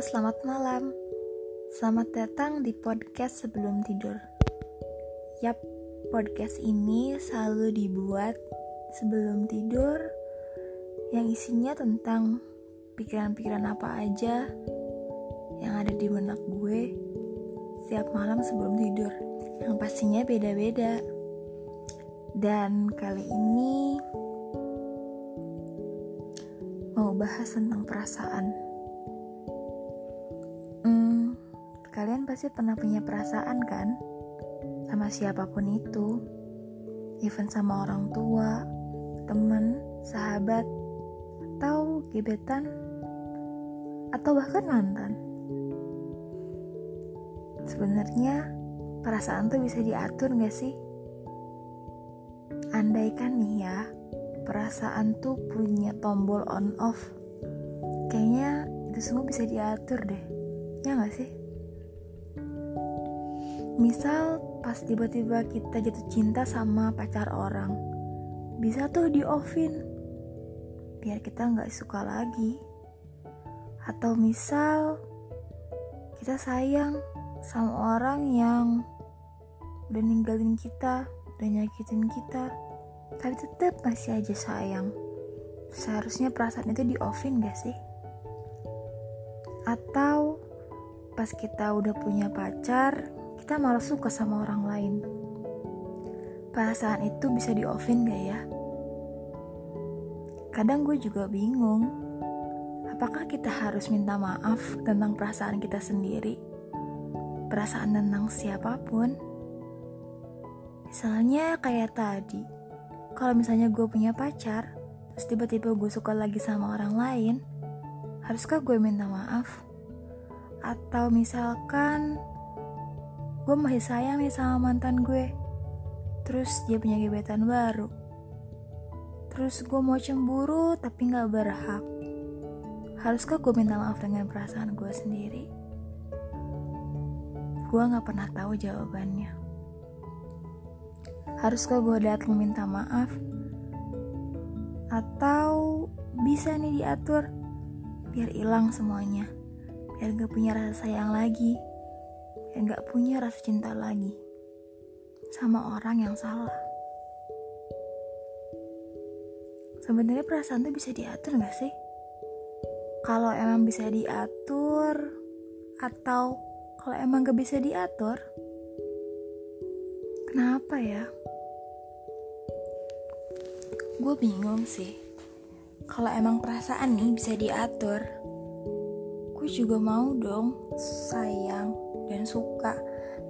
selamat malam. Selamat datang di podcast sebelum tidur. Yap, podcast ini selalu dibuat sebelum tidur yang isinya tentang pikiran-pikiran apa aja yang ada di benak gue setiap malam sebelum tidur. Yang pastinya beda-beda. Dan kali ini mau bahas tentang perasaan. Pasti pernah punya perasaan kan? Sama siapa pun itu. Even sama orang tua, teman, sahabat, atau gebetan, atau bahkan mantan. Sebenarnya perasaan tuh bisa diatur gak sih? Andaikan nih ya, perasaan tuh punya tombol on off. Kayaknya itu semua bisa diatur deh. Ya gak sih? Misal pas tiba-tiba kita jatuh cinta sama pacar orang, bisa tuh di offin biar kita nggak suka lagi. Atau misal kita sayang sama orang yang udah ninggalin kita, udah nyakitin kita, tapi tetap masih aja sayang. Seharusnya perasaan itu di offin gak sih? Atau pas kita udah punya pacar, kita malah suka sama orang lain. Perasaan itu bisa di offin gak ya? Kadang gue juga bingung, apakah kita harus minta maaf tentang perasaan kita sendiri? Perasaan tentang siapa pun? Misalnya kayak tadi, kalau misalnya gue punya pacar, terus tiba-tiba gue suka lagi sama orang lain, haruskah gue minta maaf? Atau misalkan gue masih sayang nih sama mantan gue. Terus dia punya gebetan baru. Terus gue mau cemburu tapi gak berhak. Haruskah gue minta maaf dengan perasaan gue sendiri? Gue gak pernah tahu jawabannya. Haruskah gue datang minta maaf? Atau bisa nih diatur? Biar hilang semuanya. Biar gak punya rasa sayang lagi dan gak punya rasa cinta lagi sama orang yang salah. Sebenarnya perasaan tuh bisa diatur gak sih? Kalau emang bisa diatur atau kalau emang gak bisa diatur, kenapa ya? Gue bingung sih. Kalau emang perasaan nih bisa diatur, gue juga mau dong sayang dan suka,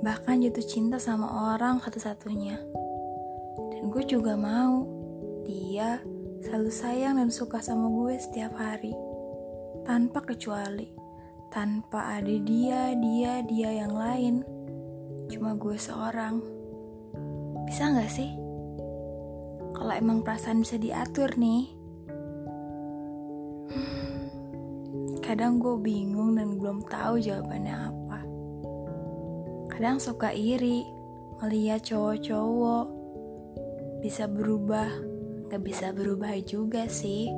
bahkan jatuh cinta sama orang satu-satunya. Dan gue juga mau dia selalu sayang dan suka sama gue setiap hari, tanpa kecuali, tanpa ada dia, dia, dia yang lain, cuma gue seorang. Bisa gak sih? Kalau emang perasaan bisa diatur nih, kadang gue bingung dan belum tahu jawabannya apa. Kadang suka iri melihat cowok-cowok. Bisa berubah gak bisa berubah juga sih.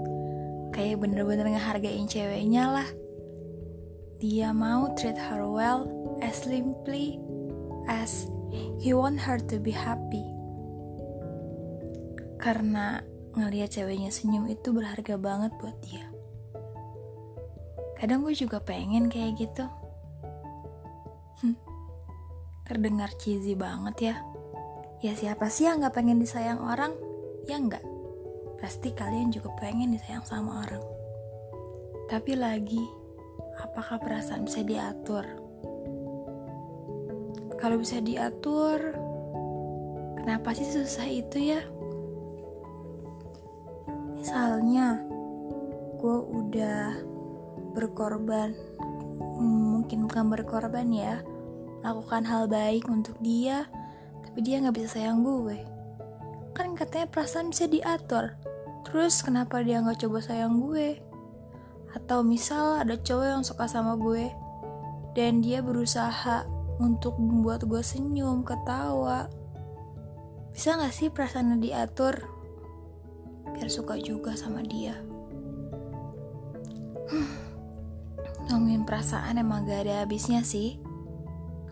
Kayak bener-bener ngehargain ceweknya lah. Dia mau treat her well as simply as he want her to be happy. Karena ngelihat ceweknya senyum itu berharga banget buat dia kadang gue juga pengen kayak gitu Terdengar cheesy banget ya. Ya siapa sih yang gak pengen disayang orang? Ya enggak. Pasti kalian juga pengen disayang sama orang. Tapi lagi, apakah perasaan bisa diatur? Kalau bisa diatur, kenapa sih susah itu ya? Misalnya, gue udah berkorban, mungkin bukan berkorban ya, lakukan hal baik untuk dia, tapi dia nggak bisa sayang gue. Kan katanya perasaan bisa diatur. Terus kenapa dia nggak coba sayang gue? Atau misal ada cowok yang suka sama gue dan dia berusaha untuk membuat gue senyum, ketawa. Bisa gak sih perasaannya diatur? Biar suka juga sama dia. Ngomongin perasaan emang gak ada habisnya sih.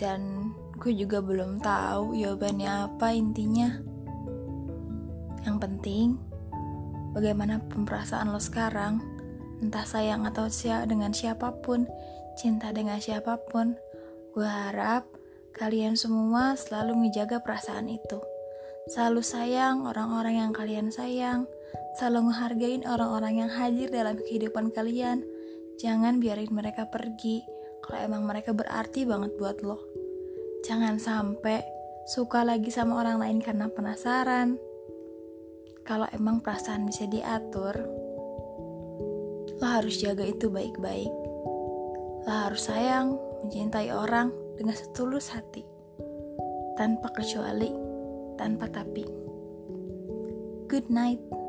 Dan gue juga belum tahu jawabannya apa intinya. Yang penting, bagaimana perasaan lo sekarang, entah sayang atau siap dengan siapa pun, cinta dengan siapa pun, gue harap kalian semua selalu menjaga perasaan itu. Selalu sayang orang-orang yang kalian sayang, selalu menghargai orang-orang yang hadir dalam kehidupan kalian. Jangan biarin mereka pergi kalau emang mereka berarti banget buat lo. Jangan sampai suka lagi sama orang lain karena penasaran. Kalau emang perasaan bisa diatur, lo harus jaga itu baik-baik. Lo harus sayang, mencintai orang dengan setulus hati, tanpa kecuali, tanpa tapi. Good night.